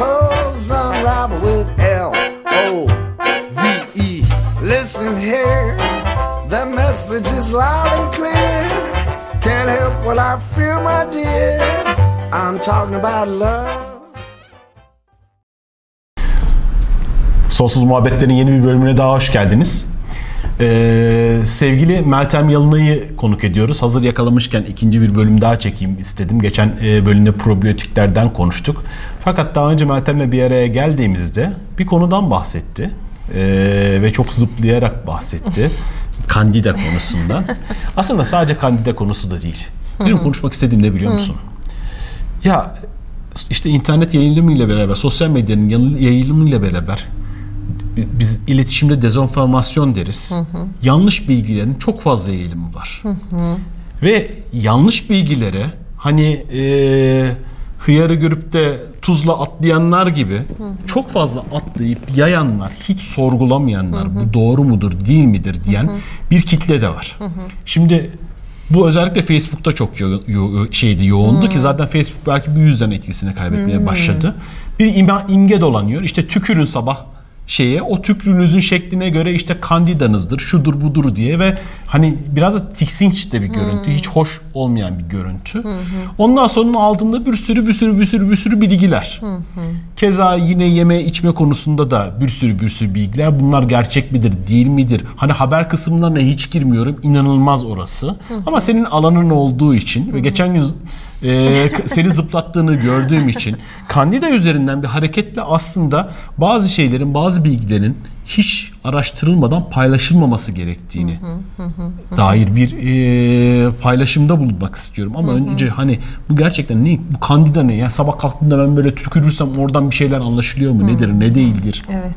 unravel with L O V E. Listen here, the message is loud and clear. Can't help what I feel, my dear. I'm talking about love. Sonsuz Muhabbetlerin yeni bir bölümüne daha hoş geldiniz. Ee, sevgili Meltem Yalınay'ı konuk ediyoruz. Hazır yakalamışken ikinci bir bölüm daha çekeyim istedim. Geçen e, bölümde probiyotiklerden konuştuk. Fakat daha önce Meltem'le bir araya geldiğimizde bir konudan bahsetti. Ee, ve çok zıplayarak bahsetti. Kandida konusundan. Aslında sadece kandida konusu da değil. Benim konuşmak istediğim ne biliyor musun? Ya işte internet yayılımıyla beraber, sosyal medyanın yayılımıyla beraber biz iletişimde dezenformasyon deriz. Hı hı. Yanlış bilgilerin çok fazla yayılımı var. Hı hı. Ve yanlış bilgilere hani e, hıyarı görüp de tuzla atlayanlar gibi hı hı. çok fazla atlayıp yayanlar, hiç sorgulamayanlar, hı hı. bu doğru mudur, değil midir diyen hı hı. bir kitle de var. Hı hı. Şimdi bu özellikle Facebook'ta çok yo- yo- şeydi yoğundu hmm. ki zaten Facebook belki bu yüzden etkisini kaybetmeye hmm. başladı. Bir imge dolanıyor. İşte tükürün sabah şeye o tükrünüzün şekline göre işte kandidanızdır, şudur budur diye ve hani biraz da tiksinç de bir görüntü. Hmm. Hiç hoş olmayan bir görüntü. Hmm. Ondan sonra altında bir sürü bir sürü bir sürü bir sürü bilgiler. Hmm. Keza yine yeme içme konusunda da bir sürü bir sürü bilgiler. Bunlar gerçek midir, değil midir? Hani haber kısımlarına hiç girmiyorum. İnanılmaz orası. Hmm. Ama senin alanın olduğu için hmm. ve geçen gün e, seni zıplattığını gördüğüm için Kandida üzerinden bir hareketle aslında bazı şeylerin, bazı bilgilerin hiç araştırılmadan paylaşılmaması gerektiğini dair bir e, paylaşımda bulunmak istiyorum. Ama önce hani bu gerçekten ne? Bu kandida ne? Yani sabah kalktığımda ben böyle tükürürsem oradan bir şeyler anlaşılıyor mu? Nedir, ne değildir? Evet.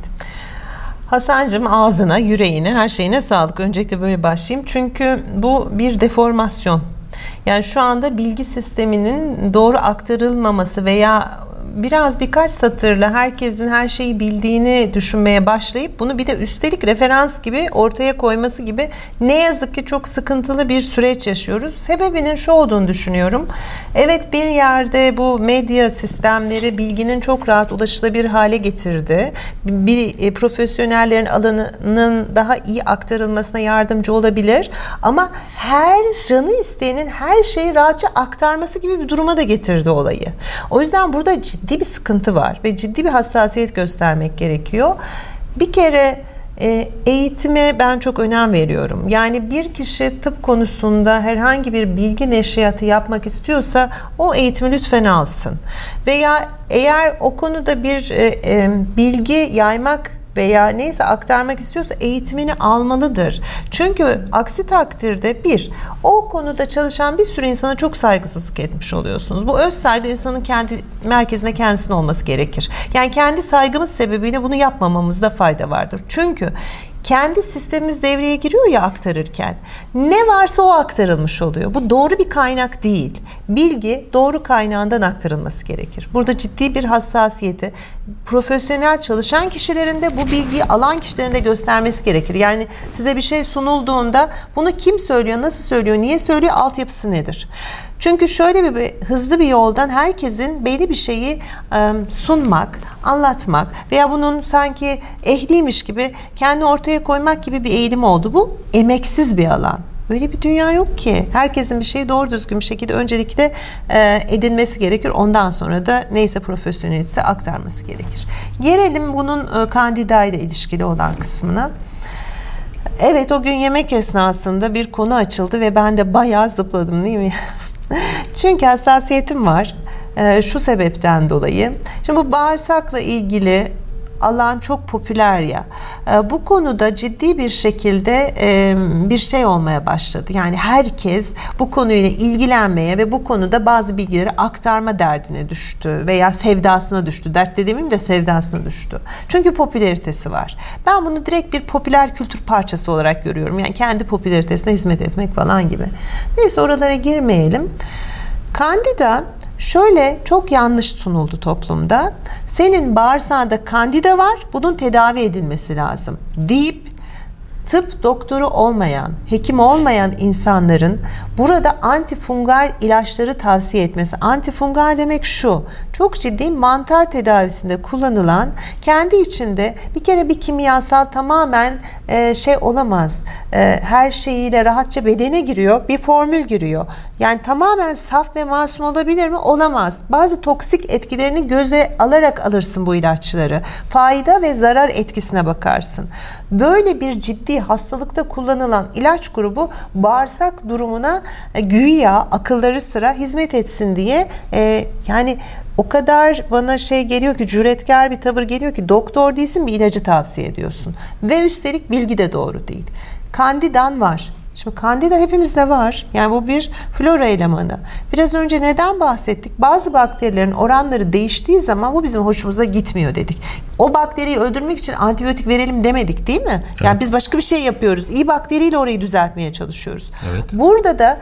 Hasan'cığım ağzına, yüreğine, her şeyine sağlık. Öncelikle böyle başlayayım. Çünkü bu bir deformasyon. Yani şu anda bilgi sisteminin doğru aktarılmaması veya biraz birkaç satırla herkesin her şeyi bildiğini düşünmeye başlayıp bunu bir de üstelik referans gibi ortaya koyması gibi ne yazık ki çok sıkıntılı bir süreç yaşıyoruz. Sebebinin şu olduğunu düşünüyorum. Evet bir yerde bu medya sistemleri bilginin çok rahat ulaşılabilir hale getirdi. Bir e, profesyonellerin alanının daha iyi aktarılmasına yardımcı olabilir. Ama her canı isteyenin her şeyi rahatça aktarması gibi bir duruma da getirdi olayı. O yüzden burada ciddi ciddi bir sıkıntı var ve ciddi bir hassasiyet göstermek gerekiyor. Bir kere e, eğitime ben çok önem veriyorum. Yani bir kişi tıp konusunda herhangi bir bilgi neşriyatı yapmak istiyorsa o eğitimi lütfen alsın. Veya eğer o konuda bir e, e, bilgi yaymak veya neyse aktarmak istiyorsa eğitimini almalıdır. Çünkü aksi takdirde bir, o konuda çalışan bir sürü insana çok saygısızlık etmiş oluyorsunuz. Bu öz saygı insanın kendi merkezine kendisine olması gerekir. Yani kendi saygımız sebebiyle bunu yapmamamızda fayda vardır. Çünkü kendi sistemimiz devreye giriyor ya aktarırken. Ne varsa o aktarılmış oluyor. Bu doğru bir kaynak değil. Bilgi doğru kaynağından aktarılması gerekir. Burada ciddi bir hassasiyeti profesyonel çalışan kişilerin de bu bilgiyi alan kişilerin de göstermesi gerekir. Yani size bir şey sunulduğunda bunu kim söylüyor, nasıl söylüyor, niye söylüyor, altyapısı nedir? Çünkü şöyle bir, bir hızlı bir yoldan herkesin belli bir şeyi e, sunmak, anlatmak veya bunun sanki ehliymiş gibi kendi ortaya koymak gibi bir eğilim oldu. Bu emeksiz bir alan. Öyle bir dünya yok ki. Herkesin bir şeyi doğru düzgün bir şekilde öncelikle e, edinmesi gerekir. Ondan sonra da neyse profesyonelise aktarması gerekir. Gelelim bunun e, kandida ile ilişkili olan kısmına. Evet o gün yemek esnasında bir konu açıldı ve ben de bayağı zıpladım değil mi? Çünkü hassasiyetim var. E, şu sebepten dolayı. Şimdi bu bağırsakla ilgili alan çok popüler ya. E, bu konuda ciddi bir şekilde e, bir şey olmaya başladı. Yani herkes bu konuyla ilgilenmeye ve bu konuda bazı bilgileri aktarma derdine düştü veya sevdasına düştü. Dert dediğimim de sevdasına düştü. Çünkü popülaritesi var. Ben bunu direkt bir popüler kültür parçası olarak görüyorum. Yani kendi popülaritesine hizmet etmek falan gibi. Neyse oralara girmeyelim. Kandida şöyle çok yanlış sunuldu toplumda. Senin bağırsağında kandida var, bunun tedavi edilmesi lazım deyip tıp doktoru olmayan, hekim olmayan insanların burada antifungal ilaçları tavsiye etmesi. Antifungal demek şu, çok ciddi mantar tedavisinde kullanılan kendi içinde bir kere bir kimyasal tamamen e, şey olamaz. E, her şeyiyle rahatça bedene giriyor, bir formül giriyor. Yani tamamen saf ve masum olabilir mi? Olamaz. Bazı toksik etkilerini göze alarak alırsın bu ilaçları. Fayda ve zarar etkisine bakarsın. Böyle bir ciddi hastalıkta kullanılan ilaç grubu bağırsak durumuna e, güya akılları sıra hizmet etsin diye e, yani o kadar bana şey geliyor ki cüretkar bir tavır geliyor ki doktor değilsin bir ilacı tavsiye ediyorsun. Ve üstelik bilgi de doğru değil. Kandidan var. Şimdi kandida hepimizde var. Yani bu bir flora elemanı. Biraz önce neden bahsettik? Bazı bakterilerin oranları değiştiği zaman bu bizim hoşumuza gitmiyor dedik. O bakteriyi öldürmek için antibiyotik verelim demedik değil mi? Evet. Yani biz başka bir şey yapıyoruz. İyi bakteriyle orayı düzeltmeye çalışıyoruz. Evet. Burada da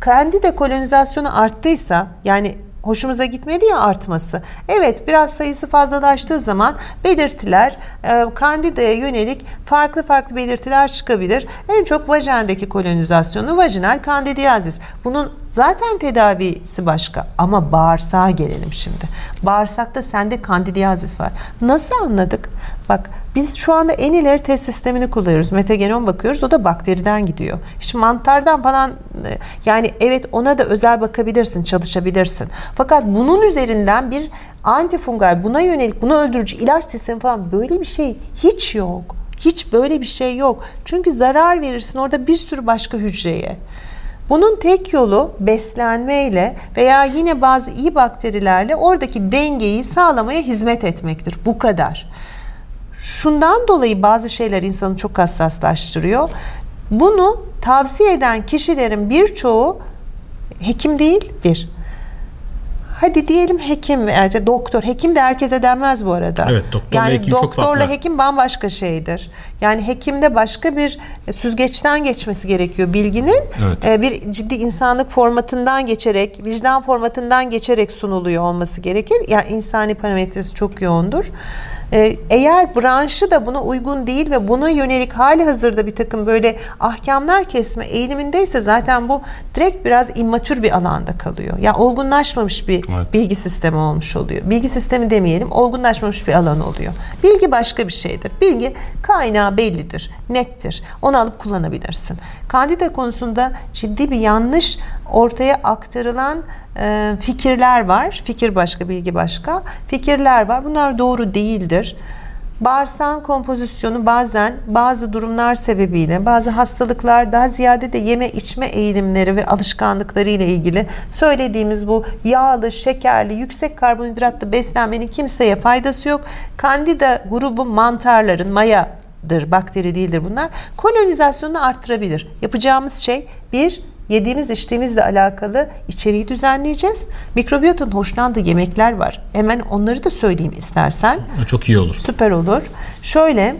kandida kolonizasyonu arttıysa yani hoşumuza gitmedi ya artması. Evet biraz sayısı fazlalaştığı zaman belirtiler e, kandidaya yönelik farklı farklı belirtiler çıkabilir. En çok vajendeki kolonizasyonu vajinal kandidiyazis. Bunun Zaten tedavisi başka ama bağırsağa gelelim şimdi. Bağırsakta sende kandidiyazis var. Nasıl anladık? Bak biz şu anda en ileri test sistemini kullanıyoruz. Metagenom bakıyoruz. O da bakteriden gidiyor. Hiç mantardan falan e, yani evet ona da özel bakabilirsin, çalışabilirsin. Fakat bunun üzerinden bir antifungal, buna yönelik, bunu öldürücü ilaç sistemi falan böyle bir şey hiç yok. Hiç böyle bir şey yok. Çünkü zarar verirsin orada bir sürü başka hücreye. Bunun tek yolu beslenmeyle veya yine bazı iyi bakterilerle oradaki dengeyi sağlamaya hizmet etmektir. Bu kadar. Şundan dolayı bazı şeyler insanı çok hassaslaştırıyor. Bunu tavsiye eden kişilerin birçoğu hekim değil bir. Hadi diyelim hekim veya doktor. Hekim de herkese denmez bu arada. Evet, doktorla yani hekim doktorla çok farklı. hekim bambaşka şeydir. Yani hekimde başka bir e, süzgeçten geçmesi gerekiyor bilginin. Evet. E, bir ciddi insanlık formatından geçerek, vicdan formatından geçerek sunuluyor olması gerekir. Yani insani parametresi çok yoğundur. Ee, eğer branşı da buna uygun değil ve buna yönelik hali hazırda bir takım böyle ahkamlar kesme eğilimindeyse zaten bu direkt biraz immatür bir alanda kalıyor. Ya yani olgunlaşmamış bir evet. bilgi sistemi olmuş oluyor. Bilgi sistemi demeyelim, olgunlaşmamış bir alan oluyor. Bilgi başka bir şeydir. Bilgi kaynağı bellidir, nettir. Onu alıp kullanabilirsin. Kandida konusunda ciddi bir yanlış ortaya aktarılan e, fikirler var. Fikir başka, bilgi başka. Fikirler var. Bunlar doğru değildir. Bağırsağın kompozisyonu bazen bazı durumlar sebebiyle bazı hastalıklar daha ziyade de yeme içme eğilimleri ve alışkanlıkları ile ilgili söylediğimiz bu yağlı, şekerli, yüksek karbonhidratlı beslenmenin kimseye faydası yok. Kandida grubu mantarların mayadır, bakteri değildir bunlar. Kolonizasyonunu arttırabilir. Yapacağımız şey bir yediğimiz içtiğimizle alakalı içeriği düzenleyeceğiz. Mikrobiyotun hoşlandığı yemekler var. Hemen onları da söyleyeyim istersen. Çok iyi olur. Süper olur. Şöyle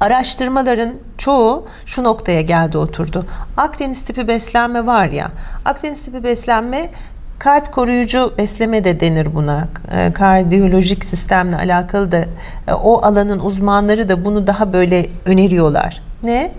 araştırmaların çoğu şu noktaya geldi oturdu. Akdeniz tipi beslenme var ya. Akdeniz tipi beslenme kalp koruyucu besleme de denir buna. E, kardiyolojik sistemle alakalı da e, o alanın uzmanları da bunu daha böyle öneriyorlar. Ne?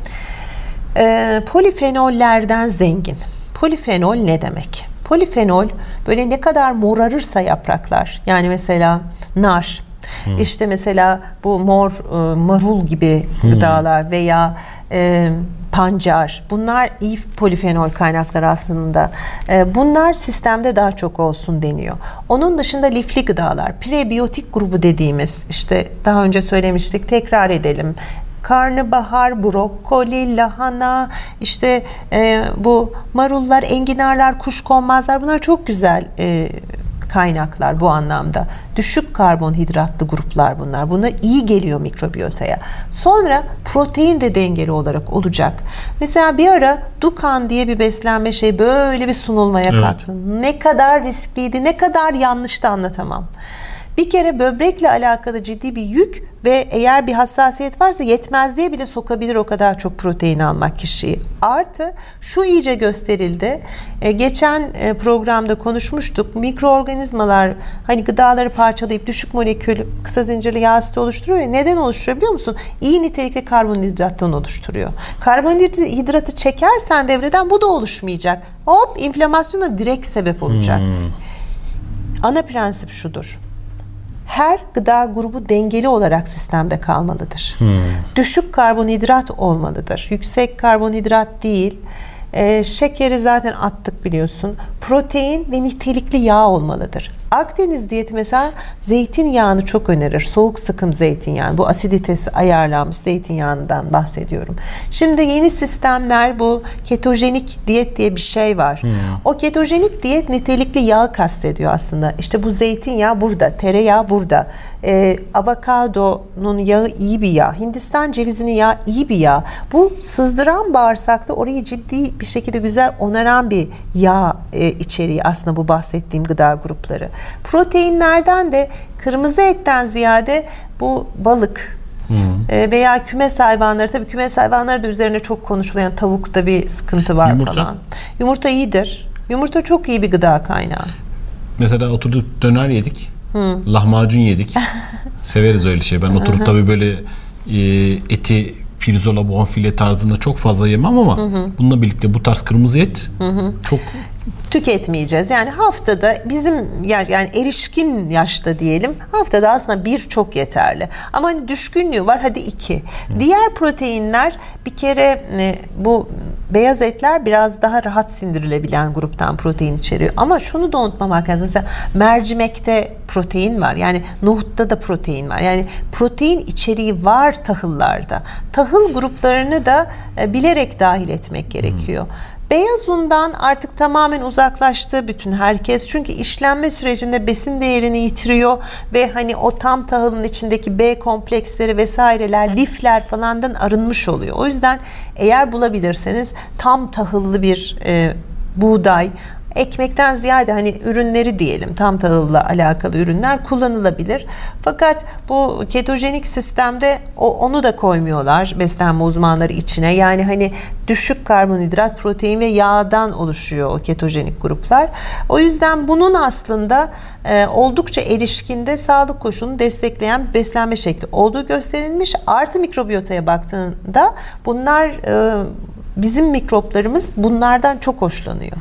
E, polifenollerden zengin. Polifenol ne demek? Polifenol böyle ne kadar morarırsa yapraklar yani mesela nar, Hmm. İşte mesela bu mor e, marul gibi hmm. gıdalar veya e, pancar bunlar iyi polifenol kaynakları aslında. E, bunlar sistemde daha çok olsun deniyor. Onun dışında lifli gıdalar, prebiyotik grubu dediğimiz işte daha önce söylemiştik tekrar edelim karnabahar, brokoli, lahana, işte e, bu marullar, enginarlar, kuşkonmazlar bunlar çok güzel e, kaynaklar bu anlamda. Düşük karbonhidratlı gruplar bunlar. Bunlar iyi geliyor mikrobiyotaya. Sonra protein de dengeli olarak olacak. Mesela bir ara Dukan diye bir beslenme şey böyle bir sunulmaya Evet. kalktı. Ne kadar riskliydi, ne kadar yanlıştı anlatamam. Bir kere böbrekle alakalı ciddi bir yük ve eğer bir hassasiyet varsa yetmezliğe bile sokabilir o kadar çok protein almak kişiyi. Artı şu iyice gösterildi. E, geçen e, programda konuşmuştuk. Mikroorganizmalar hani gıdaları parçalayıp düşük molekül kısa zincirli yağ asidi oluşturuyor ya. Neden oluşturuyor biliyor musun? İyi nitelikli karbonhidrattan oluşturuyor. Karbonhidratı çekersen devreden bu da oluşmayacak. Hop inflamasyona direkt sebep olacak. Ana prensip şudur. Her gıda grubu dengeli olarak sistemde kalmalıdır. Düşük karbonhidrat olmalıdır. Yüksek karbonhidrat değil. Ee, şekeri zaten attık biliyorsun. Protein ve nitelikli yağ olmalıdır. Akdeniz diyeti mesela zeytinyağını çok önerir. Soğuk sıkım zeytinyağı. Bu asiditesi ayarlanmış zeytinyağından bahsediyorum. Şimdi yeni sistemler bu ketojenik diyet diye bir şey var. O ketojenik diyet nitelikli yağ kastediyor aslında. İşte bu zeytinyağı burada, tereyağı burada. Ee, avokadonun yağı iyi bir yağ. Hindistan cevizinin yağı iyi bir yağ. Bu sızdıran bağırsakta orayı ciddi bir şekilde güzel onaran bir yağ e, içeriği aslında bu bahsettiğim gıda grupları. Proteinlerden de kırmızı etten ziyade bu balık, e, veya kümes hayvanları tabii kümes hayvanları da üzerine çok konuşulayan tavukta bir sıkıntı var Yumurta? falan. Yumurta iyidir. Yumurta çok iyi bir gıda kaynağı. Mesela oturduk döner yedik. Lahmacun yedik. Severiz öyle şey. Ben oturup tabii böyle e, eti pirzola, bonfile tarzında çok fazla yemem ama bununla birlikte bu tarz kırmızı et çok tüketmeyeceğiz. Yani haftada bizim yani erişkin yaşta diyelim haftada aslında bir çok yeterli. Ama hani düşkünlüğü var hadi iki. Diğer proteinler bir kere e, bu beyaz etler biraz daha rahat sindirilebilen gruptan protein içeriyor. Ama şunu da unutmamak lazım. Mesela mercimekte protein var. Yani nohutta da protein var. Yani protein içeriği var tahıllarda. Tahıl gruplarını da e, bilerek dahil etmek gerekiyor. Beyaz undan artık tamamen uzaklaştı bütün herkes. Çünkü işlenme sürecinde besin değerini yitiriyor ve hani o tam tahılın içindeki B kompleksleri vesaireler, lifler falandan arınmış oluyor. O yüzden eğer bulabilirseniz tam tahıllı bir e, buğday ekmekten ziyade hani ürünleri diyelim tam tahılla alakalı ürünler kullanılabilir. Fakat bu ketojenik sistemde o, onu da koymuyorlar beslenme uzmanları içine. Yani hani düşük karbonhidrat, protein ve yağdan oluşuyor o ketojenik gruplar. O yüzden bunun aslında e, oldukça erişkinde sağlık koşulunu destekleyen bir beslenme şekli olduğu gösterilmiş. Artı mikrobiyotaya baktığında bunlar e, bizim mikroplarımız bunlardan çok hoşlanıyor.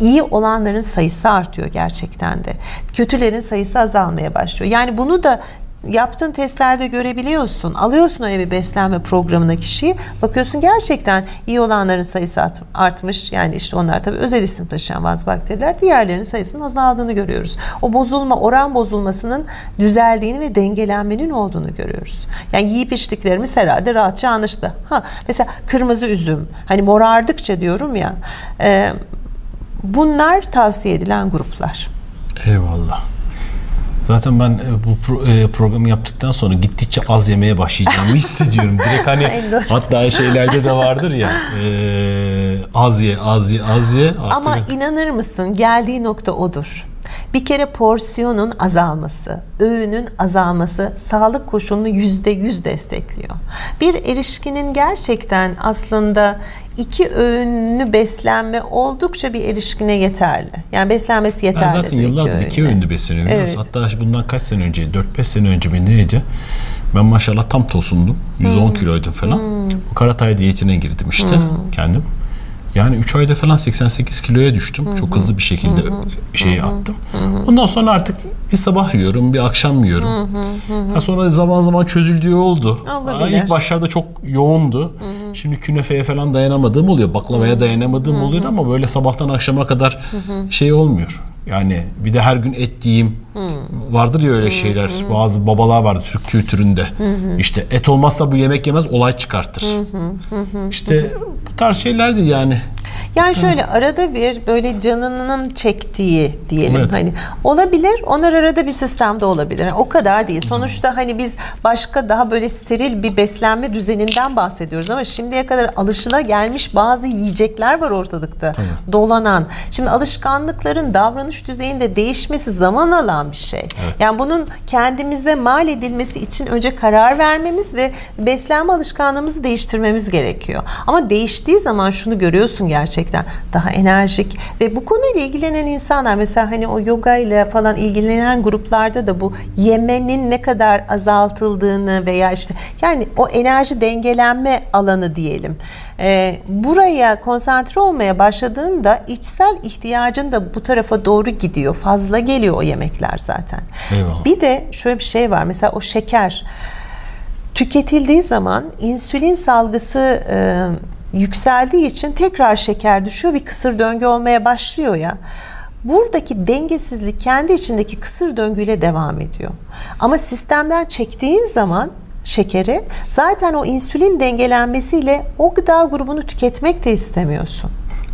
İyi olanların sayısı artıyor gerçekten de. Kötülerin sayısı azalmaya başlıyor. Yani bunu da yaptığın testlerde görebiliyorsun. Alıyorsun öyle bir beslenme programına kişiyi. Bakıyorsun gerçekten iyi olanların sayısı art- artmış. Yani işte onlar tabii özel isim taşıyan bazı bakteriler. Diğerlerinin sayısının azaldığını görüyoruz. O bozulma, oran bozulmasının düzeldiğini ve dengelenmenin olduğunu görüyoruz. Yani yiyip içtiklerimiz herhalde rahatça anlaşıldı. Ha, mesela kırmızı üzüm. Hani morardıkça diyorum ya. e, bunlar tavsiye edilen gruplar. Eyvallah. Zaten ben e, bu pro- e, programı yaptıktan sonra gittikçe az yemeye başlayacağımı hissediyorum. Direkt hani hatta şeylerde de vardır ya e, az ye az ye az ye. Artık Ama inanır mısın geldiği nokta odur. Bir kere porsiyonun azalması, öğünün azalması sağlık koşulunu yüzde yüz destekliyor. Bir erişkinin gerçekten aslında iki öğünlü beslenme oldukça bir erişkine yeterli. Yani beslenmesi ben yeterli. zaten bir yıllardır iki öğünle. öğünlü besleniyorum. Evet. Hatta bundan kaç sene önce 4-5 sene önce mi neydi? Ben maşallah tam tosundum. 110 kiloydum falan. Bu Karatay diyetine girdim işte kendim. Yani 3 ayda falan 88 kiloya düştüm. Çok hızlı bir şekilde şeyi attım. Ondan sonra artık bir sabah yiyorum, bir akşam yiyorum. Ha sonra zaman zaman çözüldüğü oldu. Olabilir. İlk başlarda çok yoğundu. Şimdi künefeye falan dayanamadığım oluyor. Baklavaya dayanamadığım oluyor ama böyle sabahtan akşama kadar şey olmuyor. Yani bir de her gün et yiyeyim. Vardır ya öyle şeyler. Bazı babalar vardı Türk kültüründe. İşte et olmazsa bu yemek yemez olay çıkartır. İşte bu tarz şeylerdi yani. Yani şöyle arada bir böyle canının çektiği diyelim Evet. hani olabilir. Onlar arada bir sistemde olabilir. O kadar değil. Sonuçta hani biz başka daha böyle steril bir beslenme düzeninden bahsediyoruz ama şimdiye kadar alışıla gelmiş bazı yiyecekler var ortalıkta dolanan. Şimdi alışkanlıkların davranış düzeyinde değişmesi zaman alan bir şey. Yani bunun kendimize mal edilmesi için önce karar vermemiz ve beslenme alışkanlığımızı değiştirmemiz gerekiyor. Ama değiştiği zaman şunu görüyorsun gerçekten daha enerjik ve bu konuyla ilgilenen insanlar mesela hani o yoga ile falan ilgilenen gruplarda da bu yemenin ne kadar azaltıldığını veya işte yani o enerji dengelenme alanı diyelim. Ee, buraya konsantre olmaya başladığında içsel ihtiyacın da bu tarafa doğru gidiyor. Fazla geliyor o yemekler zaten. Eyvallah. Bir de şöyle bir şey var. Mesela o şeker tüketildiği zaman insülin salgısı e, yükseldiği için tekrar şeker düşüyor. Bir kısır döngü olmaya başlıyor ya. Buradaki dengesizlik kendi içindeki kısır döngüyle devam ediyor. Ama sistemden çektiğin zaman şekeri zaten o insülin dengelenmesiyle o gıda grubunu tüketmek de istemiyorsun.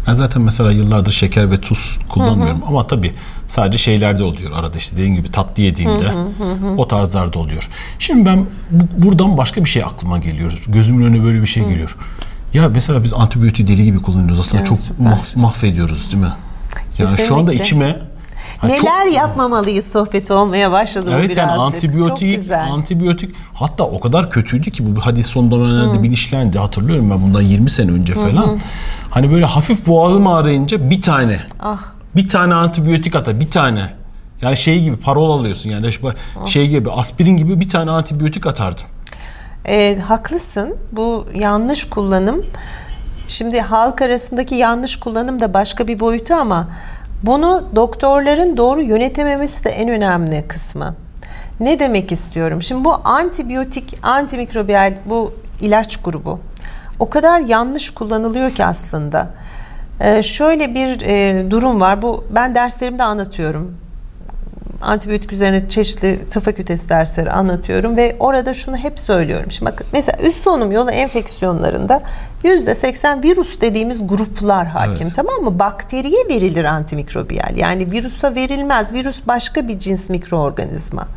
Ben zaten mesela yıllardır şeker ve tuz kullanmıyorum ama tabii sadece şeylerde oluyor arada işte dediğim gibi tatlı yediğimde o tarzlarda oluyor. Şimdi ben bu- buradan başka bir şey aklıma geliyor. Gözümün önüne böyle bir şey geliyor. Ya mesela biz antibiyotik deli gibi kullanıyoruz aslında Evet, çok süper. mah- mahvediyoruz değil mi? Yani şu anda Kesinlikle. içime çok- Neler yapmamalıyız sohbeti olmaya başladı Evet yani birazcık. antibiyotik, Çok güzel. antibiyotik hatta o kadar kötüydü ki bu hadi son dönemlerde bilinçlendi hatırlıyorum ben bundan 20 sene önce falan. Hani böyle hafif boğazım ağrıyınca bir tane Ah. bir tane antibiyotik ata bir tane. Yani şey gibi parol alıyorsun yani Ah. şey gibi aspirin gibi bir tane antibiyotik atardım. E, haklısın. Bu yanlış kullanım. Şimdi halk arasındaki yanlış kullanım da başka bir boyutu ama bunu doktorların doğru yönetememesi de en önemli kısmı. Ne demek istiyorum? Şimdi bu antibiyotik, antimikrobiyal bu ilaç grubu o kadar yanlış kullanılıyor ki aslında. E, şöyle bir e, durum var. Bu ben derslerimde anlatıyorum antibiyotik üzerine çeşitli tıp fakültesi dersleri anlatıyorum ve orada şunu hep söylüyorum. Şimdi bakın mesela üst solunum yolu enfeksiyonlarında %80 virüs dediğimiz gruplar hakim Evet. tamam mı? Bakteriye verilir antimikrobiyal. Yani virüse verilmez. Virüs başka bir cins mikroorganizma.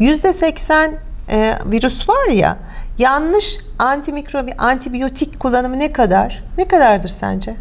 %80 e, virüs var ya yanlış antimikrobi antibiyotik kullanımı ne kadar? Ne kadardır sence?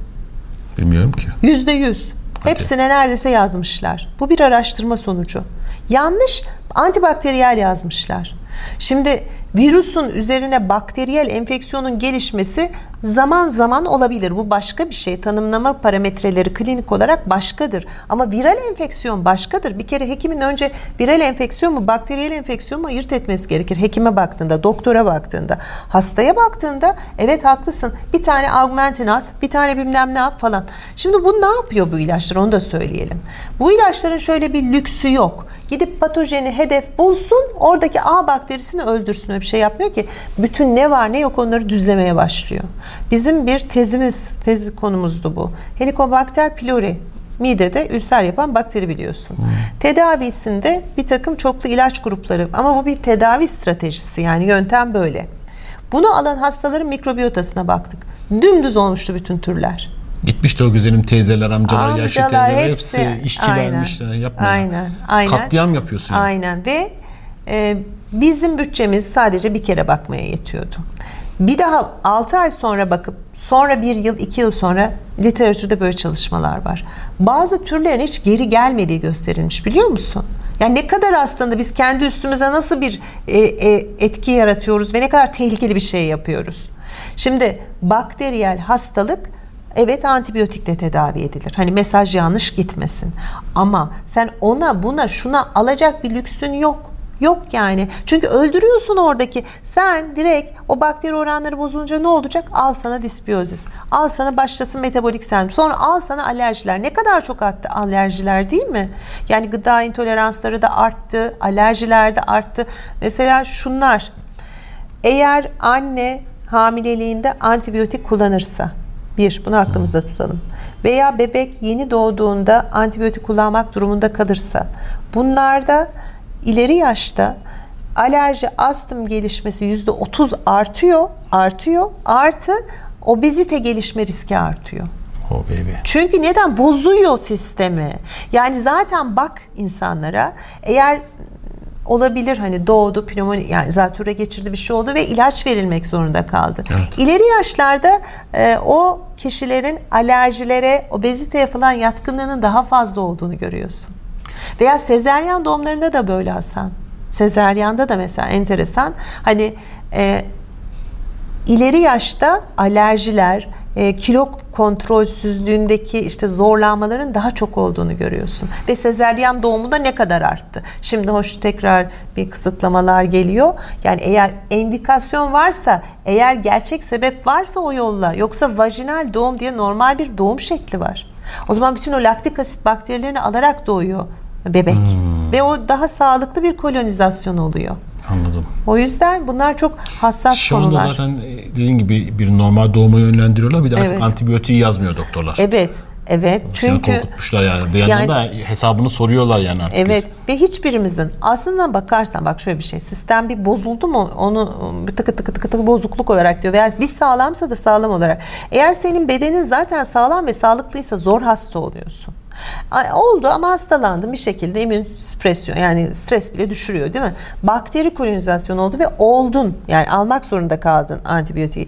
Bilmiyorum ki. Yüzde yüz. Hepsine neredeyse yazmışlar. Bu bir araştırma sonucu. Yanlış antibakteriyel yazmışlar. Şimdi virüsün üzerine bakteriyel enfeksiyonun gelişmesi zaman zaman olabilir. Bu başka bir şey. Tanımlama parametreleri klinik olarak başkadır. Ama viral enfeksiyon başkadır. Bir kere hekimin önce viral enfeksiyon mu, bakteriyel enfeksiyon mu ayırt etmesi gerekir. Hekime baktığında, doktora baktığında. Hastaya baktığında evet haklısın. Bir tane augmentin at, bir tane bilmem ne yap falan. Şimdi bu ne yapıyor bu ilaçlar onu da söyleyelim. Bu ilaçların şöyle bir lüksü yok. Gidip patojeni hedef bulsun, oradaki A bakterisini öldürsün. Öyle bir şey yapmıyor ki. Bütün ne var ne yok onları düzlemeye başlıyor. Bizim bir tezimiz, tez konumuzdu bu. Helicobacter pylori midede ülser yapan bakteri biliyorsun. Tedavisinde bir takım çoklu ilaç grupları ama bu bir tedavi stratejisi yani yöntem böyle. Bunu alan hastaların mikrobiyotasına baktık. Dümdüz olmuştu bütün türler. Gitmişti o güzelim teyzeler, amcalar, yaşlı Amcalar teyzeler hepsi- hepsi işçilermiş. Aynen, aynen, aynen. Katliam yapıyorsun. ya. Aynen ve e, bizim bütçemiz sadece bir kere bakmaya yetiyordu. Bir daha 6 ay sonra bakıp sonra bir yıl iki yıl sonra literatürde böyle çalışmalar var. Bazı türlerin hiç geri gelmediği gösterilmiş biliyor musun? Yani ne kadar aslında biz kendi üstümüze nasıl bir e, e, etki yaratıyoruz ve ne kadar tehlikeli bir şey yapıyoruz. Şimdi bakteriyel hastalık Evet antibiyotikle tedavi edilir. Hani mesaj yanlış gitmesin. Ama sen ona buna şuna alacak bir lüksün yok. Yok yani. Çünkü öldürüyorsun oradaki. Sen direkt o bakteri oranları bozulunca ne olacak? Al sana disbiyozis. Al sana başlasın metabolik sendrom. Sonra al sana alerjiler. Ne kadar çok arttı alerjiler değil mi? Yani gıda intoleransları da arttı. Alerjiler de arttı. Mesela şunlar. Eğer anne hamileliğinde antibiyotik kullanırsa bir, bunu aklımızda tutalım. Veya bebek yeni doğduğunda antibiyotik kullanmak durumunda kalırsa bunlarda ileri yaşta alerji, astım gelişmesi yüzde otuz artıyor, artıyor. Artı obezite gelişme riski artıyor. Oh baby. Çünkü neden? Bozuyor sistemi. Yani zaten bak insanlara eğer olabilir hani doğdu pnömoni yani zatürre geçirdi bir şey oldu ve ilaç verilmek zorunda kaldı. Evet. İleri yaşlarda e, o kişilerin alerjilere, obeziteye falan yatkınlığının daha fazla olduğunu görüyorsun. Veya sezeryan doğumlarında da böyle Hasan. Sezeryanda da mesela enteresan. Hani e, ileri yaşta alerjiler, e, kilo kontrolsüzlüğündeki işte zorlanmaların daha çok olduğunu görüyorsun. Ve sezeryan doğumunda ne kadar arttı? Şimdi hoş tekrar bir kısıtlamalar geliyor. Yani eğer endikasyon varsa, eğer gerçek sebep varsa o yolla. Yoksa vajinal doğum diye normal bir doğum şekli var. O zaman bütün o laktik asit bakterilerini alarak doğuyor bebek. Ve o daha sağlıklı bir kolonizasyon oluyor. Anladım. O yüzden bunlar çok hassas Şu anda konular. zaten e, dediğin gibi bir normal doğuma yönlendiriyorlar. Bir de artık Evet. antibiyotiği yazmıyor doktorlar. Evet, evet. Yani Çünkü korkutmuşlar yani. Bir yandan Yani- hesabını soruyorlar yani artık. Evet ve hiçbirimizin aslında bakarsan bak şöyle bir şey sistem bir bozuldu mu onu bir tıkı tıkı tıkı tıkı bozukluk olarak diyor veya biz sağlamsa da sağlam olarak. Eğer senin bedenin zaten sağlam ve sağlıklıysa zor hasta oluyorsun. Oldu ama hastalandım bir şekilde immün süpresyon yani stres bile düşürüyor değil mi? Bakteri kolonizasyonu oldu ve oldun yani almak zorunda kaldın antibiyotiği.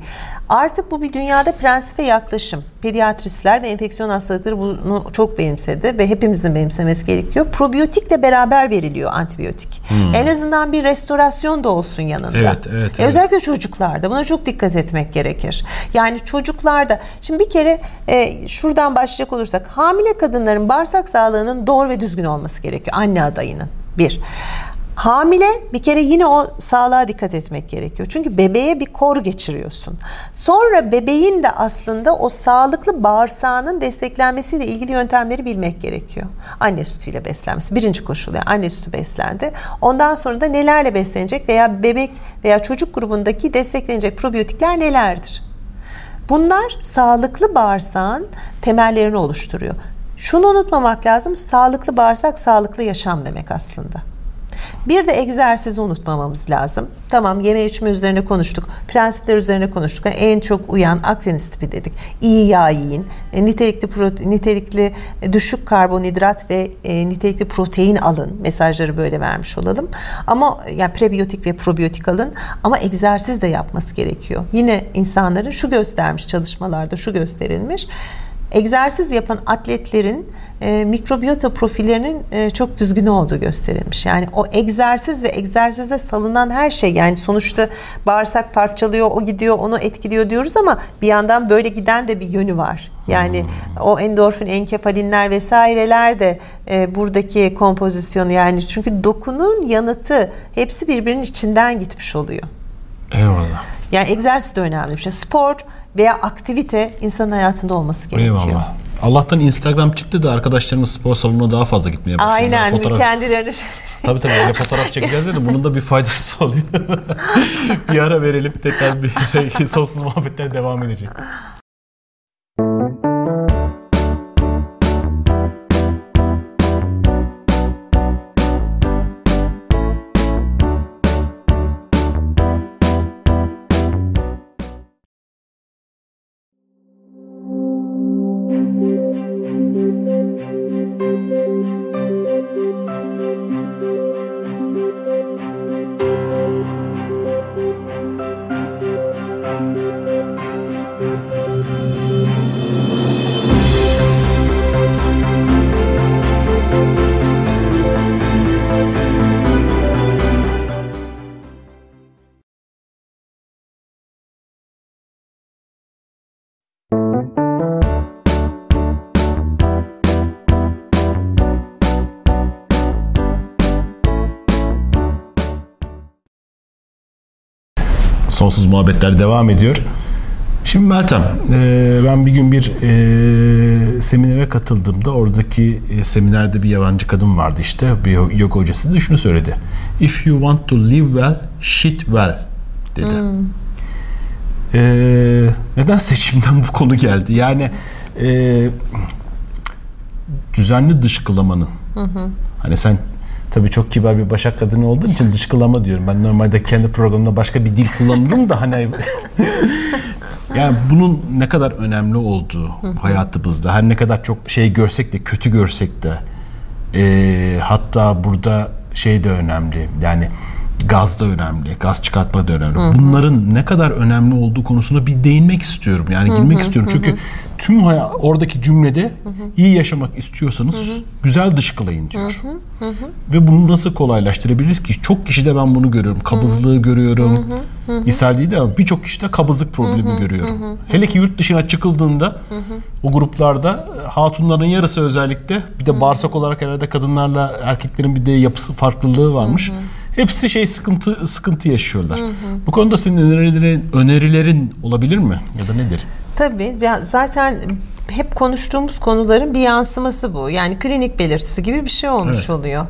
Artık bu bir dünyada prensip ve yaklaşım. Pediatristler ve enfeksiyon hastalıkları bunu çok benimsedi ve hepimizin benimsemesi gerekiyor. Probiyotikle beraber veriliyor antibiyotik. En azından bir restorasyon da olsun yanında. Hmm. Evet, evet, E, evet. Özellikle çocuklarda buna çok dikkat etmek gerekir. Yani çocuklarda şimdi bir kere e, şuradan başlayacak olursak hamile kadınların bağırsak sağlığının doğru ve düzgün olması gerekiyor anne adayının. Bir. Hamile bir kere yine o sağlığa dikkat etmek gerekiyor. Çünkü bebeğe bir kor geçiriyorsun. Sonra bebeğin de aslında o sağlıklı bağırsağının desteklenmesiyle ilgili yöntemleri bilmek gerekiyor. Anne sütüyle beslenmesi birinci koşul yani anne sütü beslendi. Ondan sonra da nelerle beslenecek veya bebek veya çocuk grubundaki desteklenecek probiyotikler nelerdir? Bunlar sağlıklı bağırsağın temellerini oluşturuyor. Şunu unutmamak lazım. Sağlıklı bağırsak sağlıklı yaşam demek aslında. Bir de egzersizi unutmamamız lazım. Tamam yeme içme üzerine konuştuk. Prensipler üzerine konuştuk. Yani en çok uyan Akdeniz tipi dedik. İyi yağ yiyin. E, nitelikli prote- nitelikli e, düşük karbonhidrat ve e, nitelikli protein alın. Mesajları böyle vermiş olalım. Ama yani prebiyotik ve probiyotik alın ama egzersiz de yapması gerekiyor. Yine insanların şu göstermiş çalışmalarda şu gösterilmiş. Egzersiz yapan atletlerin e, mikrobiyota profillerinin e, çok düzgün olduğu gösterilmiş. Yani o egzersiz ve egzersizde salınan her şey yani sonuçta bağırsak parçalıyor, o gidiyor, onu etkiliyor diyoruz ama bir yandan böyle giden de bir yönü var. Yani o endorfin, enkefalinler vesaireler de e, buradaki kompozisyonu yani çünkü dokunun yanıtı hepsi birbirinin içinden gitmiş oluyor. Eyvallah. Yani egzersiz de önemli bir şey. Spor veya aktivite insanın hayatında olması gerekiyor. Eyvallah. Allah'tan Instagram çıktı da arkadaşlarımız spor salonuna daha fazla gitmeye başladı. Aynen Fotoğraf- kendilerini Tabii tabii öyle fotoğraf çekeceğiz de bunun da bir faydası oluyor. bir ara verelim tekrar bir sonsuz muhabbetler devam edecek. Sonsuz muhabbetler devam ediyor. Şimdi Meltem, e, ben bir gün bir e, seminere katıldığımda oradaki e, seminerde bir yabancı kadın vardı işte, bir yoga hocası da şunu söyledi. If you want to live well, shit well dedi. E, neden seçimden bu konu geldi? Yani e, düzenli dışkılamanın. Hani sen tabii çok kibar bir başak kadını olduğun için dışkılama diyorum. Ben normalde kendi programımda başka bir dil kullanırım da hani Yani bunun ne kadar önemli olduğu hayatımızda, her ne kadar çok şey görsek de, kötü görsek de, e, hatta burada şey de önemli. Yani gaz da önemli, gaz çıkartma da önemli. Bunların ne kadar önemli olduğu konusuna bir değinmek istiyorum. Yani girmek istiyorum. Çünkü tüm haya- oradaki cümlede iyi yaşamak istiyorsanız güzel dışkılayın diyor. Ve bunu nasıl kolaylaştırabiliriz ki? Çok kişide ben bunu görüyorum. Kabızlığı görüyorum. İshal değil de ama birçok kişide kabızlık problemi görüyorum. Hele ki yurt dışına çıkıldığında o gruplarda e, hatunların yarısı özellikle bir de bağırsak olarak herhalde kadınlarla erkeklerin bir de yapısı farklılığı varmış. Hepsi şey sıkıntı sıkıntı yaşıyorlar. Bu konuda senin önerilerin, önerilerin olabilir mi? Ya da nedir? Tabii zaten hep konuştuğumuz konuların bir yansıması bu. Yani klinik belirtisi gibi bir şey olmuş Evet. oluyor.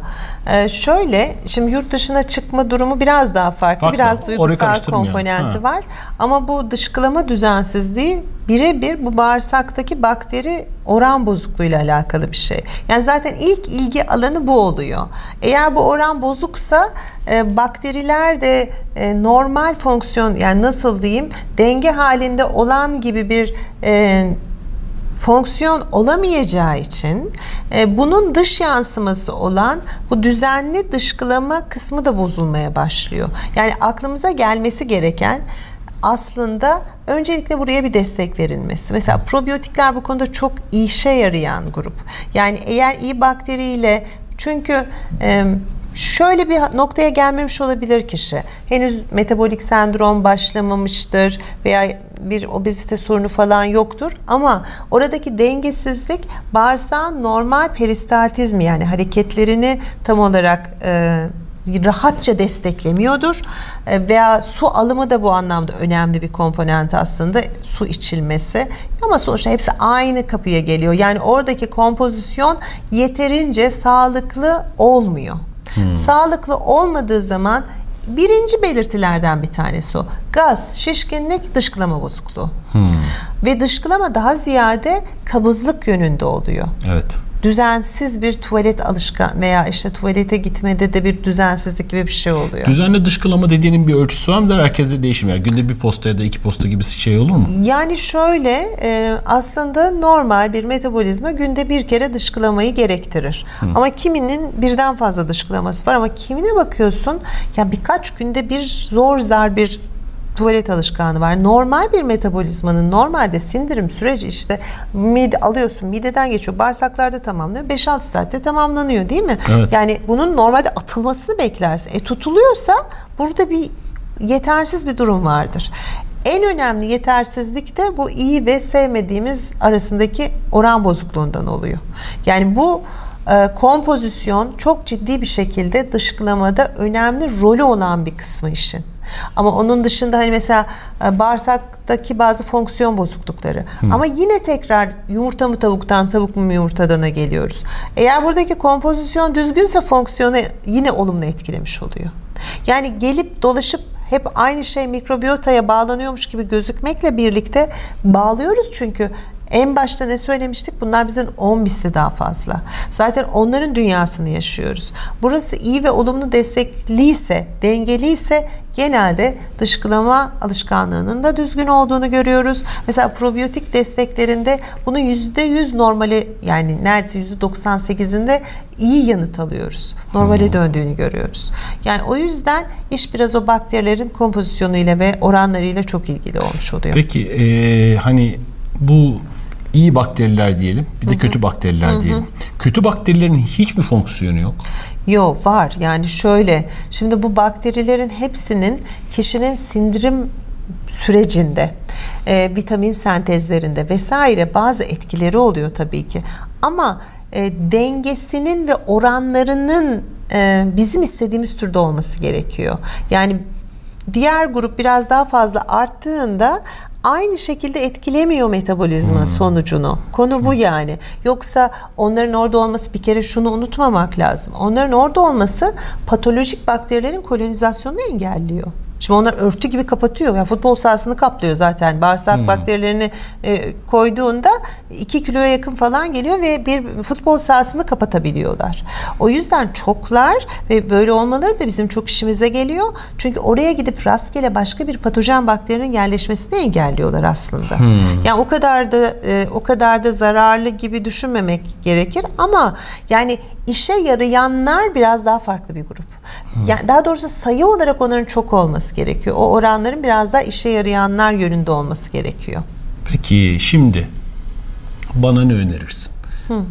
Ee, şöyle şimdi yurt dışına çıkma durumu biraz daha farklı. Farklı. Biraz duygusal komponenti Ha. var. Ama bu dışkılama düzensizliği birebir bu bağırsaktaki bakteri oran bozukluğuyla alakalı bir şey. Yani zaten ilk ilgi alanı bu oluyor. Eğer bu oran bozuksa e, bakteriler de e, normal fonksiyon yani nasıl diyeyim denge halinde olan gibi bir e, fonksiyon olamayacağı için e, bunun dış yansıması olan bu düzenli dışkılama kısmı da bozulmaya başlıyor. Yani aklımıza gelmesi gereken aslında öncelikle buraya bir destek verilmesi. Mesela probiyotikler bu konuda çok işe yarayan grup. Yani eğer iyi bakteriyle çünkü e, şöyle bir noktaya gelmemiş olabilir kişi. Henüz metabolik sendrom başlamamıştır veya bir obezite sorunu falan yoktur ama oradaki dengesizlik bağırsağın normal peristaltizmi yani hareketlerini tam olarak e, rahatça desteklemiyordur E, veya su alımı da bu anlamda önemli bir komponent aslında su içilmesi ama sonuçta hepsi aynı kapıya geliyor yani oradaki kompozisyon yeterince sağlıklı olmuyor. Sağlıklı olmadığı zaman birinci belirtilerden bir tanesi o. Gaz, şişkinlik, dışkılama bozukluğu. Ve dışkılama daha ziyade kabızlık yönünde oluyor. Evet. Düzensiz bir tuvalet alışkan veya işte tuvalete gitmede de bir düzensizlik gibi bir şey oluyor. Düzenli dışkılama dediğinin bir ölçüsü var mıdır? Herkese değişim yani. Günde bir posta ya da iki posta gibi şey olur mu? Yani şöyle e, aslında normal bir metabolizma günde bir kere dışkılamayı gerektirir. Ama kiminin birden fazla dışkılaması var ama kimine bakıyorsun ya birkaç günde bir zor zar bir tuvalet alışkanlığı var. Normal bir metabolizmanın normalde sindirim süreci işte mide alıyorsun mideden geçiyor bağırsaklarda tamamlanıyor 5-6 saatte tamamlanıyor değil mi? Evet. Yani bunun normalde atılmasını beklersin. E tutuluyorsa burada bir yetersiz bir durum vardır. En önemli yetersizlik de bu iyi ve sevmediğimiz arasındaki oran bozukluğundan oluyor. Yani bu e, kompozisyon çok ciddi bir şekilde dışkılamada önemli rolü olan bir kısmı işin. Ama onun dışında hani mesela e, bağırsaktaki bazı fonksiyon bozuklukları. Ama yine tekrar yumurta mı tavuktan, tavuk mu yumurtadana geliyoruz. Eğer buradaki kompozisyon düzgünse fonksiyonu yine olumlu etkilemiş oluyor. Yani gelip dolaşıp hep aynı şey mikrobiyotaya bağlanıyormuş gibi gözükmekle birlikte bağlıyoruz çünkü en başta ne söylemiştik? Bunlar bizden 10 misli daha fazla. Zaten onların dünyasını yaşıyoruz. Burası iyi ve olumlu destekliyse, dengeliyse genelde dışkılama alışkanlığının da düzgün olduğunu görüyoruz. Mesela probiyotik desteklerinde bunun %100 normali yani neredeyse %98'inde iyi yanıt alıyoruz. Normale döndüğünü görüyoruz. Yani o yüzden iş biraz o bakterilerin kompozisyonuyla ve oranlarıyla çok ilgili olmuş oluyor. Peki e, hani bu iyi bakteriler diyelim bir de kötü bakteriler diyelim. Kötü bakterilerin hiç mi fonksiyonu yok? Yok var. Yani şöyle şimdi bu bakterilerin hepsinin kişinin sindirim sürecinde e, vitamin sentezlerinde vesaire bazı etkileri oluyor tabii ki. Ama e, dengesinin ve oranlarının e, bizim istediğimiz türde olması gerekiyor. Yani diğer grup biraz daha fazla arttığında aynı şekilde etkilemiyor metabolizma sonucunu. Konu bu yani. Yoksa onların orada olması bir kere şunu unutmamak lazım. Onların orada olması patolojik bakterilerin kolonizasyonunu engelliyor. Şimdi onlar örtü gibi kapatıyor. Yani futbol sahasını kaplıyor zaten. Bağırsak bakterilerini e, koyduğunda 2 kiloya yakın falan geliyor ve bir futbol sahasını kapatabiliyorlar. O yüzden çoklar ve böyle olmaları da bizim çok işimize geliyor. Çünkü oraya gidip rastgele başka bir patojen bakterinin yerleşmesini engelliyorlar aslında. Yani o kadar da e, o kadar da zararlı gibi düşünmemek gerekir ama yani işe yarayanlar biraz daha farklı bir grup. Yani daha doğrusu sayı olarak onların çok olması gerekiyor. O oranların biraz daha işe yarayanlar yönünde olması gerekiyor. Peki şimdi bana ne önerirsin?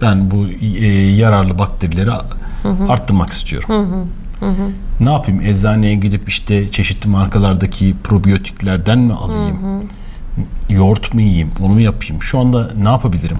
Ben bu e, yararlı bakterileri arttırmak istiyorum. Ne yapayım? Eczaneye gidip işte çeşitli markalardaki probiyotiklerden mi alayım? Yoğurt mu yiyeyim? Onu mu yapayım? Şu anda ne yapabilirim?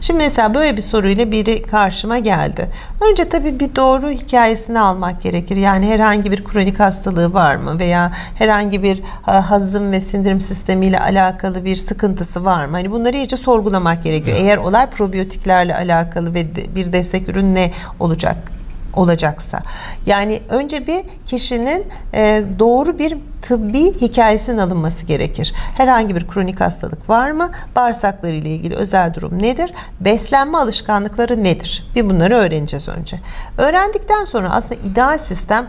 Şimdi mesela böyle bir soruyla biri karşıma geldi. Önce tabii bir doğru hikayesini almak gerekir. Yani herhangi bir kronik hastalığı var mı veya herhangi bir ha, hazım ve sindirim sistemiyle alakalı bir sıkıntısı var mı? Hani bunları iyice sorgulamak gerekiyor. Eğer olay probiyotiklerle alakalı ve bir destek ürün ne olacak? Olacaksa. Yani önce bir kişinin e, doğru bir tıbbi hikayesinin alınması gerekir. Herhangi bir kronik hastalık var mı? Bağırsakları ile ilgili özel durum nedir? Beslenme alışkanlıkları nedir? Bir bunları öğreneceğiz önce. Öğrendikten sonra aslında ideal sistem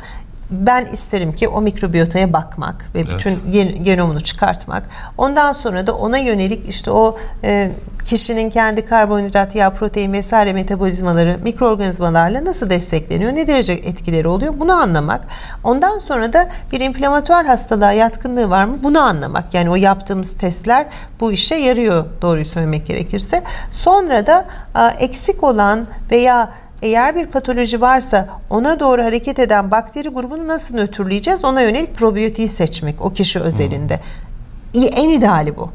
ben isterim ki o mikrobiyotaya bakmak ve bütün gen- genomunu çıkartmak. Ondan sonra da ona yönelik işte o e, kişinin kendi karbonhidrat, yağ, protein vesaire metabolizmaları mikroorganizmalarla nasıl destekleniyor, ne derece etkileri oluyor bunu anlamak. Ondan sonra da bir inflamatuar hastalığa yatkınlığı var mı bunu anlamak. Yani o yaptığımız testler bu işe yarıyor doğruyu söylemek gerekirse. Sonra da a, eksik olan veya eğer bir patoloji varsa ona doğru hareket eden bakteri grubunu nasıl nötrleyeceğiz? Ona yönelik probiyotiği seçmek o kişi özelinde. İyi, en ideali bu.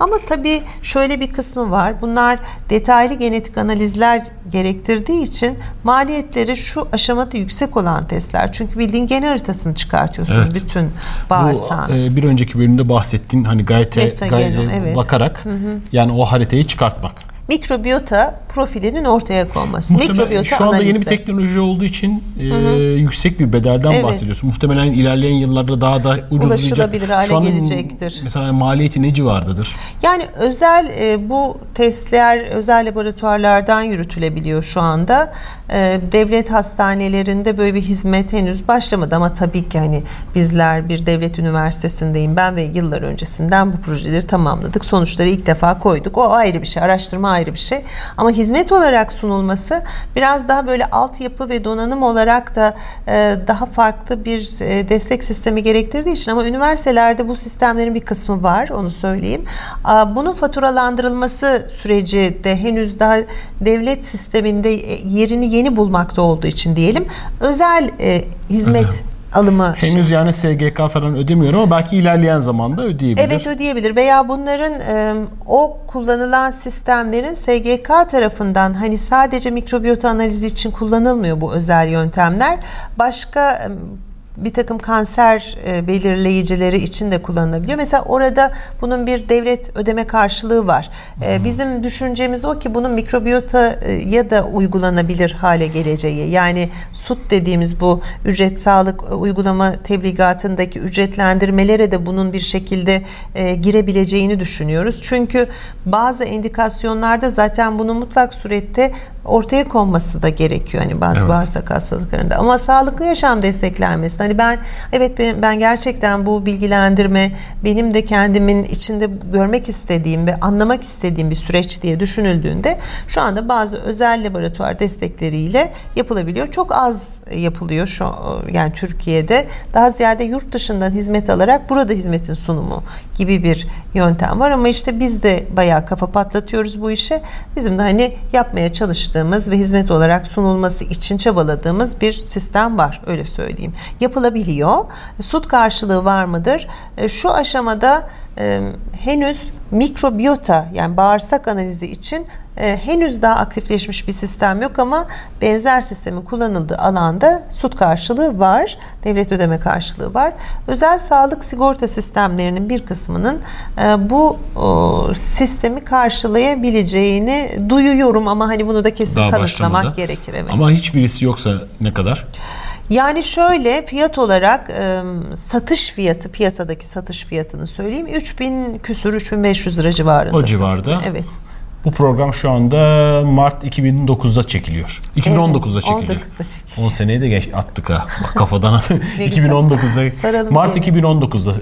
Ama tabii şöyle bir kısmı var. Bunlar detaylı genetik analizler gerektirdiği için maliyetleri şu aşamada yüksek olan testler. Çünkü bildiğin gen haritasını çıkartıyorsun Evet. bütün bağırsağın. Bu e, bir önceki bölümde bahsettiğin hani gayet Metagenom, evet. bakarak yani o haritayı çıkartmak. Mikrobiyota profilinin ortaya konması. Muhtemelen Mikrobiyota şu anda analizi. yeni bir teknoloji olduğu için e, yüksek bir bedelden Evet. bahsediyorsun. Muhtemelen ilerleyen yıllarda daha da ucuzlayacak. Ulaşılabilir hale Şu gelecektir. Mesela maliyeti ne civardadır? Yani özel e, bu testler özel laboratuvarlardan yürütülebiliyor şu anda. E, devlet hastanelerinde böyle bir hizmet henüz başlamadı ama tabii ki hani bizler bir devlet üniversitesindeyim ben ve yıllar öncesinden bu projeleri tamamladık. Sonuçları ilk defa koyduk. O ayrı bir şey, araştırma ayrı bir şey. Ama hizmet olarak sunulması biraz daha böyle altyapı ve donanım olarak da e, daha farklı bir e, destek sistemi gerektirdiği için ama üniversitelerde bu sistemlerin bir kısmı var onu söyleyeyim. Bunun faturalandırılması süreci de henüz daha devlet sisteminde e, yerini yeni bulmakta olduğu için diyelim özel e, hizmet Özel. Alımı Henüz yani SGK falan ödemiyor ama belki ilerleyen zamanda ödeyebilir. Evet ödeyebilir veya bunların e, o kullanılan sistemlerin SGK tarafından hani sadece mikrobiyota analizi için kullanılmıyor bu özel yöntemler. Başka e, bir takım kanser e, belirleyicileri için de kullanılabiliyor. Mesela orada bunun bir devlet ödeme karşılığı var. E, Bizim düşüncemiz o ki bunun mikrobiyota e, ya da uygulanabilir hale geleceği. Yani SUT dediğimiz bu ücret sağlık uygulama tebligatındaki ücretlendirmelere de bunun bir şekilde girebileceğini düşünüyoruz. Çünkü bazı indikasyonlarda zaten bunun mutlak surette ortaya konması da gerekiyor hani bazı Evet. bağırsak hastalıklarında. Ama sağlıklı yaşam desteklenmesi. Hani ben evet ben, ben gerçekten bu bilgilendirme benim de kendimin içinde görmek istediğim ve anlamak istediğim bir süreç diye düşünüldüğünde şu anda bazı özel laboratuvar destekleriyle yapılabiliyor. Çok az yapılıyor şu yani Türkiye'de. Daha ziyade yurt dışından hizmet alarak burada hizmetin sunumu gibi bir yöntem var ama işte biz de bayağı kafa patlatıyoruz bu işe. Bizim de hani yapmaya çalıştığımız ve hizmet olarak sunulması için çabaladığımız bir sistem var öyle söyleyeyim. Yapılabiliyor. Sut karşılığı var mıdır? E, Şu aşamada e, henüz mikrobiyota yani bağırsak analizi için e, henüz daha aktifleşmiş bir sistem yok ama benzer sistemin kullanıldığı alanda sut karşılığı var. Devlet ödeme karşılığı var. Özel sağlık sigorta sistemlerinin bir kısmının bu sistemi karşılayabileceğini duyuyorum ama hani bunu da kesin Daha kanıtlamak başlamadı. gerekir. Evet. Ama hiçbirisi yoksa ne kadar? Yani şöyle fiyat olarak e, satış fiyatı piyasadaki satış fiyatını söyleyeyim 3000 küsür 3500 lira civarında. O civarda. satılıyor. Evet. Bu program şu anda Mart 2009'da çekiliyor. 2019'da Evet, çekiliyor. 19'da çekiliyor. 10 seneyi de geç attık ha. Bak kafadan. Ne güzel. 2019'da. Saralım Mart gene. 2019'da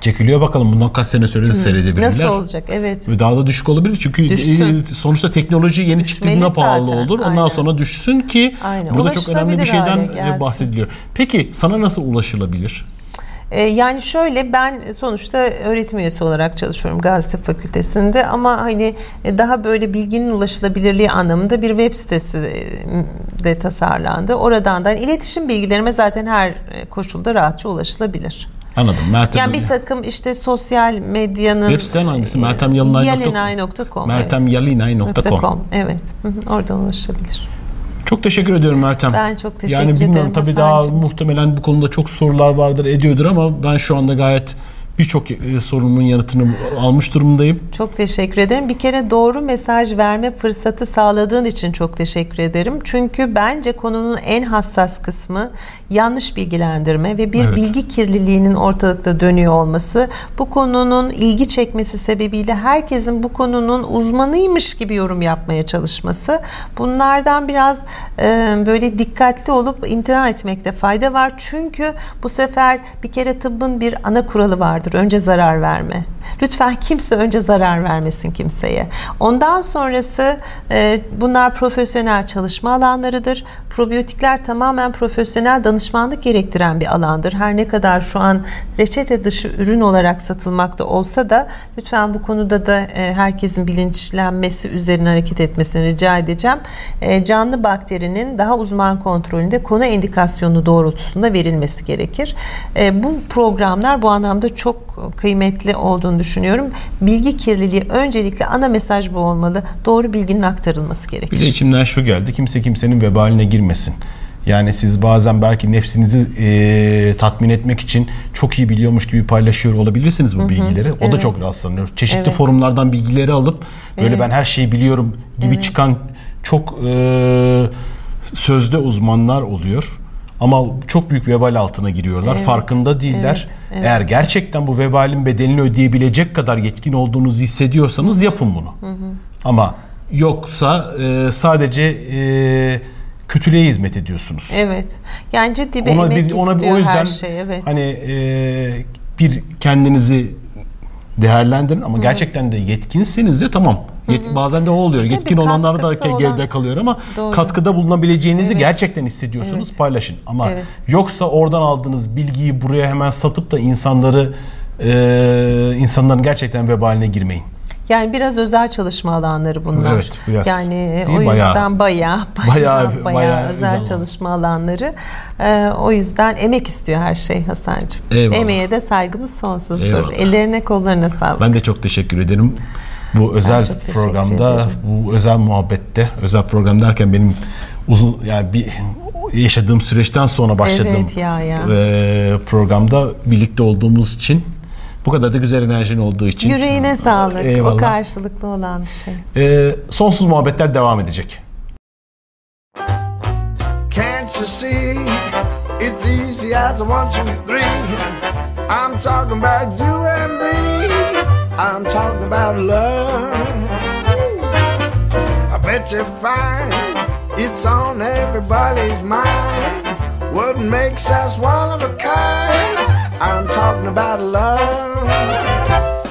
çekiliyor. Bakalım bundan kaç sene sonra seyredebilirler. Nasıl olacak? Evet. Ve Daha da düşük olabilir çünkü Düşsün. e, sonuçta teknoloji yeni çıktığında pahalı zaten, olur. Ondan aynen. sonra düşsün ki Aynen. burada çok önemli bir şeyden e, bahsediliyor. Peki sana nasıl ulaşılabilir? Ee, Yani şöyle ben sonuçta öğretim üyesi olarak çalışıyorum Gazi Fakültesi'nde ama hani e, daha böyle bilginin ulaşılabilirliği anlamında bir web sitesi e, de tasarlandı. Oradan da iletişim bilgilerime zaten her e, koşulda rahatça ulaşılabilir. Anladım. Meltem Yani bir takım işte sosyal medyanın Web siten hangisi? Meltemyalinay.com. yalinay.com. meltemyalinay.com. .com. Evet. Hı, Oradan ulaşabilir. Çok teşekkür ediyorum Meltem. Ben çok teşekkür yani bilmiyorum ederim tabii daha muhtemelen bu konuda çok sorular vardır ediyordur ama ben şu anda gayet birçok e, sorumun yanıtını almış durumdayım. Çok teşekkür ederim. Bir kere doğru mesaj verme fırsatı sağladığın için çok teşekkür ederim. Çünkü bence konunun en hassas kısmı yanlış bilgilendirme ve bir Evet. bilgi kirliliğinin ortalıkta dönüyor olması. Bu konunun ilgi çekmesi sebebiyle herkesin bu konunun uzmanıymış gibi yorum yapmaya çalışması. Bunlardan biraz e, böyle dikkatli olup imtina etmekte fayda var. Çünkü bu sefer bir kere tıbbın bir ana kuralı vardır. Önce zarar verme. Lütfen kimse önce zarar vermesin kimseye. Ondan sonrası e, bunlar profesyonel çalışma alanlarıdır. Probiyotikler tamamen profesyonel danışmanlık gerektiren bir alandır. Her ne kadar şu an reçete dışı ürün olarak satılmakta olsa da lütfen bu konuda da e, herkesin bilinçlenmesi üzerine hareket etmesini rica edeceğim. E, canlı bakterinin daha uzman kontrolünde konu indikasyonu doğrultusunda verilmesi gerekir. E, bu programlar bu anlamda çok kıymetli olduğunu düşünüyorum. Bilgi kirliliği öncelikle ana mesaj bu olmalı. Doğru bilginin aktarılması Bir de gerekir. içimden şu geldi. Kimse kimsenin vebaline girmesin. Yani siz bazen belki nefsinizi e, tatmin etmek için çok iyi biliyormuş gibi paylaşıyor olabilirsiniz bu bilgileri. O da evet. çok rastlanıyor. Çeşitli Evet. forumlardan bilgileri alıp böyle Evet. ben her şeyi biliyorum gibi çıkan çok e, sözde uzmanlar oluyor. Ama çok büyük vebal altına giriyorlar. Evet. Farkında değiller. Evet. Evet. Eğer gerçekten bu vebalin bedelini ödeyebilecek kadar yetkin olduğunuzu hissediyorsanız yapın bunu. Ama yoksa e, sadece e, kötülüğe hizmet ediyorsunuz. Evet. Yani ciddi bir Ona emek bir ona bir istiyor o yüzden her şey. Evet. hani e, bir kendinizi değerlendirin ama gerçekten de yetkinseniz de tamam. Yet- bazen de o oluyor. Yetkin olanlar da olan- geride kalıyor ama Doğru. katkıda bulunabileceğinizi Evet. gerçekten hissediyorsanız Evet. paylaşın. Ama Evet. yoksa oradan aldığınız bilgiyi buraya hemen satıp da insanları e, insanların gerçekten vebaline girmeyin. Yani biraz özel çalışma alanları bunlar. Evet, biraz. Yani Değil, o bayağı. yüzden bayağı bayağı, Bayağı- bayağı, bayağı özel, özel çalışma alanları. Ee, o yüzden emek istiyor her şey Hasan'cığım. Eyvallah. Emeğe de saygımız sonsuzdur. Eyvallah. Ellerine kollarına sağlık. Ben de çok teşekkür ederim. Bu özel programda, bu özel muhabbette, özel program derken benim uzun yani bir yaşadığım süreçten sonra başladığım Evet ya, ya. e, programda birlikte olduğumuz için bu kadar da güzel enerjin olduğu için Yüreğine sağlık. Eyvallah. O karşılıklı olan bir şey. E, sonsuz muhabbetler devam edecek. Can't you see? It's easy as a one, two, three. I'm talking about you and me. I'm talking about love. I bet you find it's on everybody's mind. What makes us one of a kind? I'm talking about love.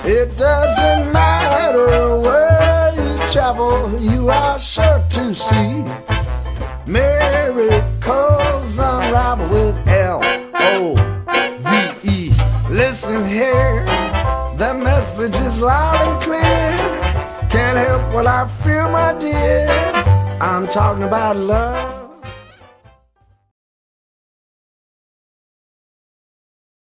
It doesn't matter where you travel, you are sure to see. Miracles unravel with L O V E. Listen here, the message is loud and clear. Can't help what I feel, my dear. I'm talking about love.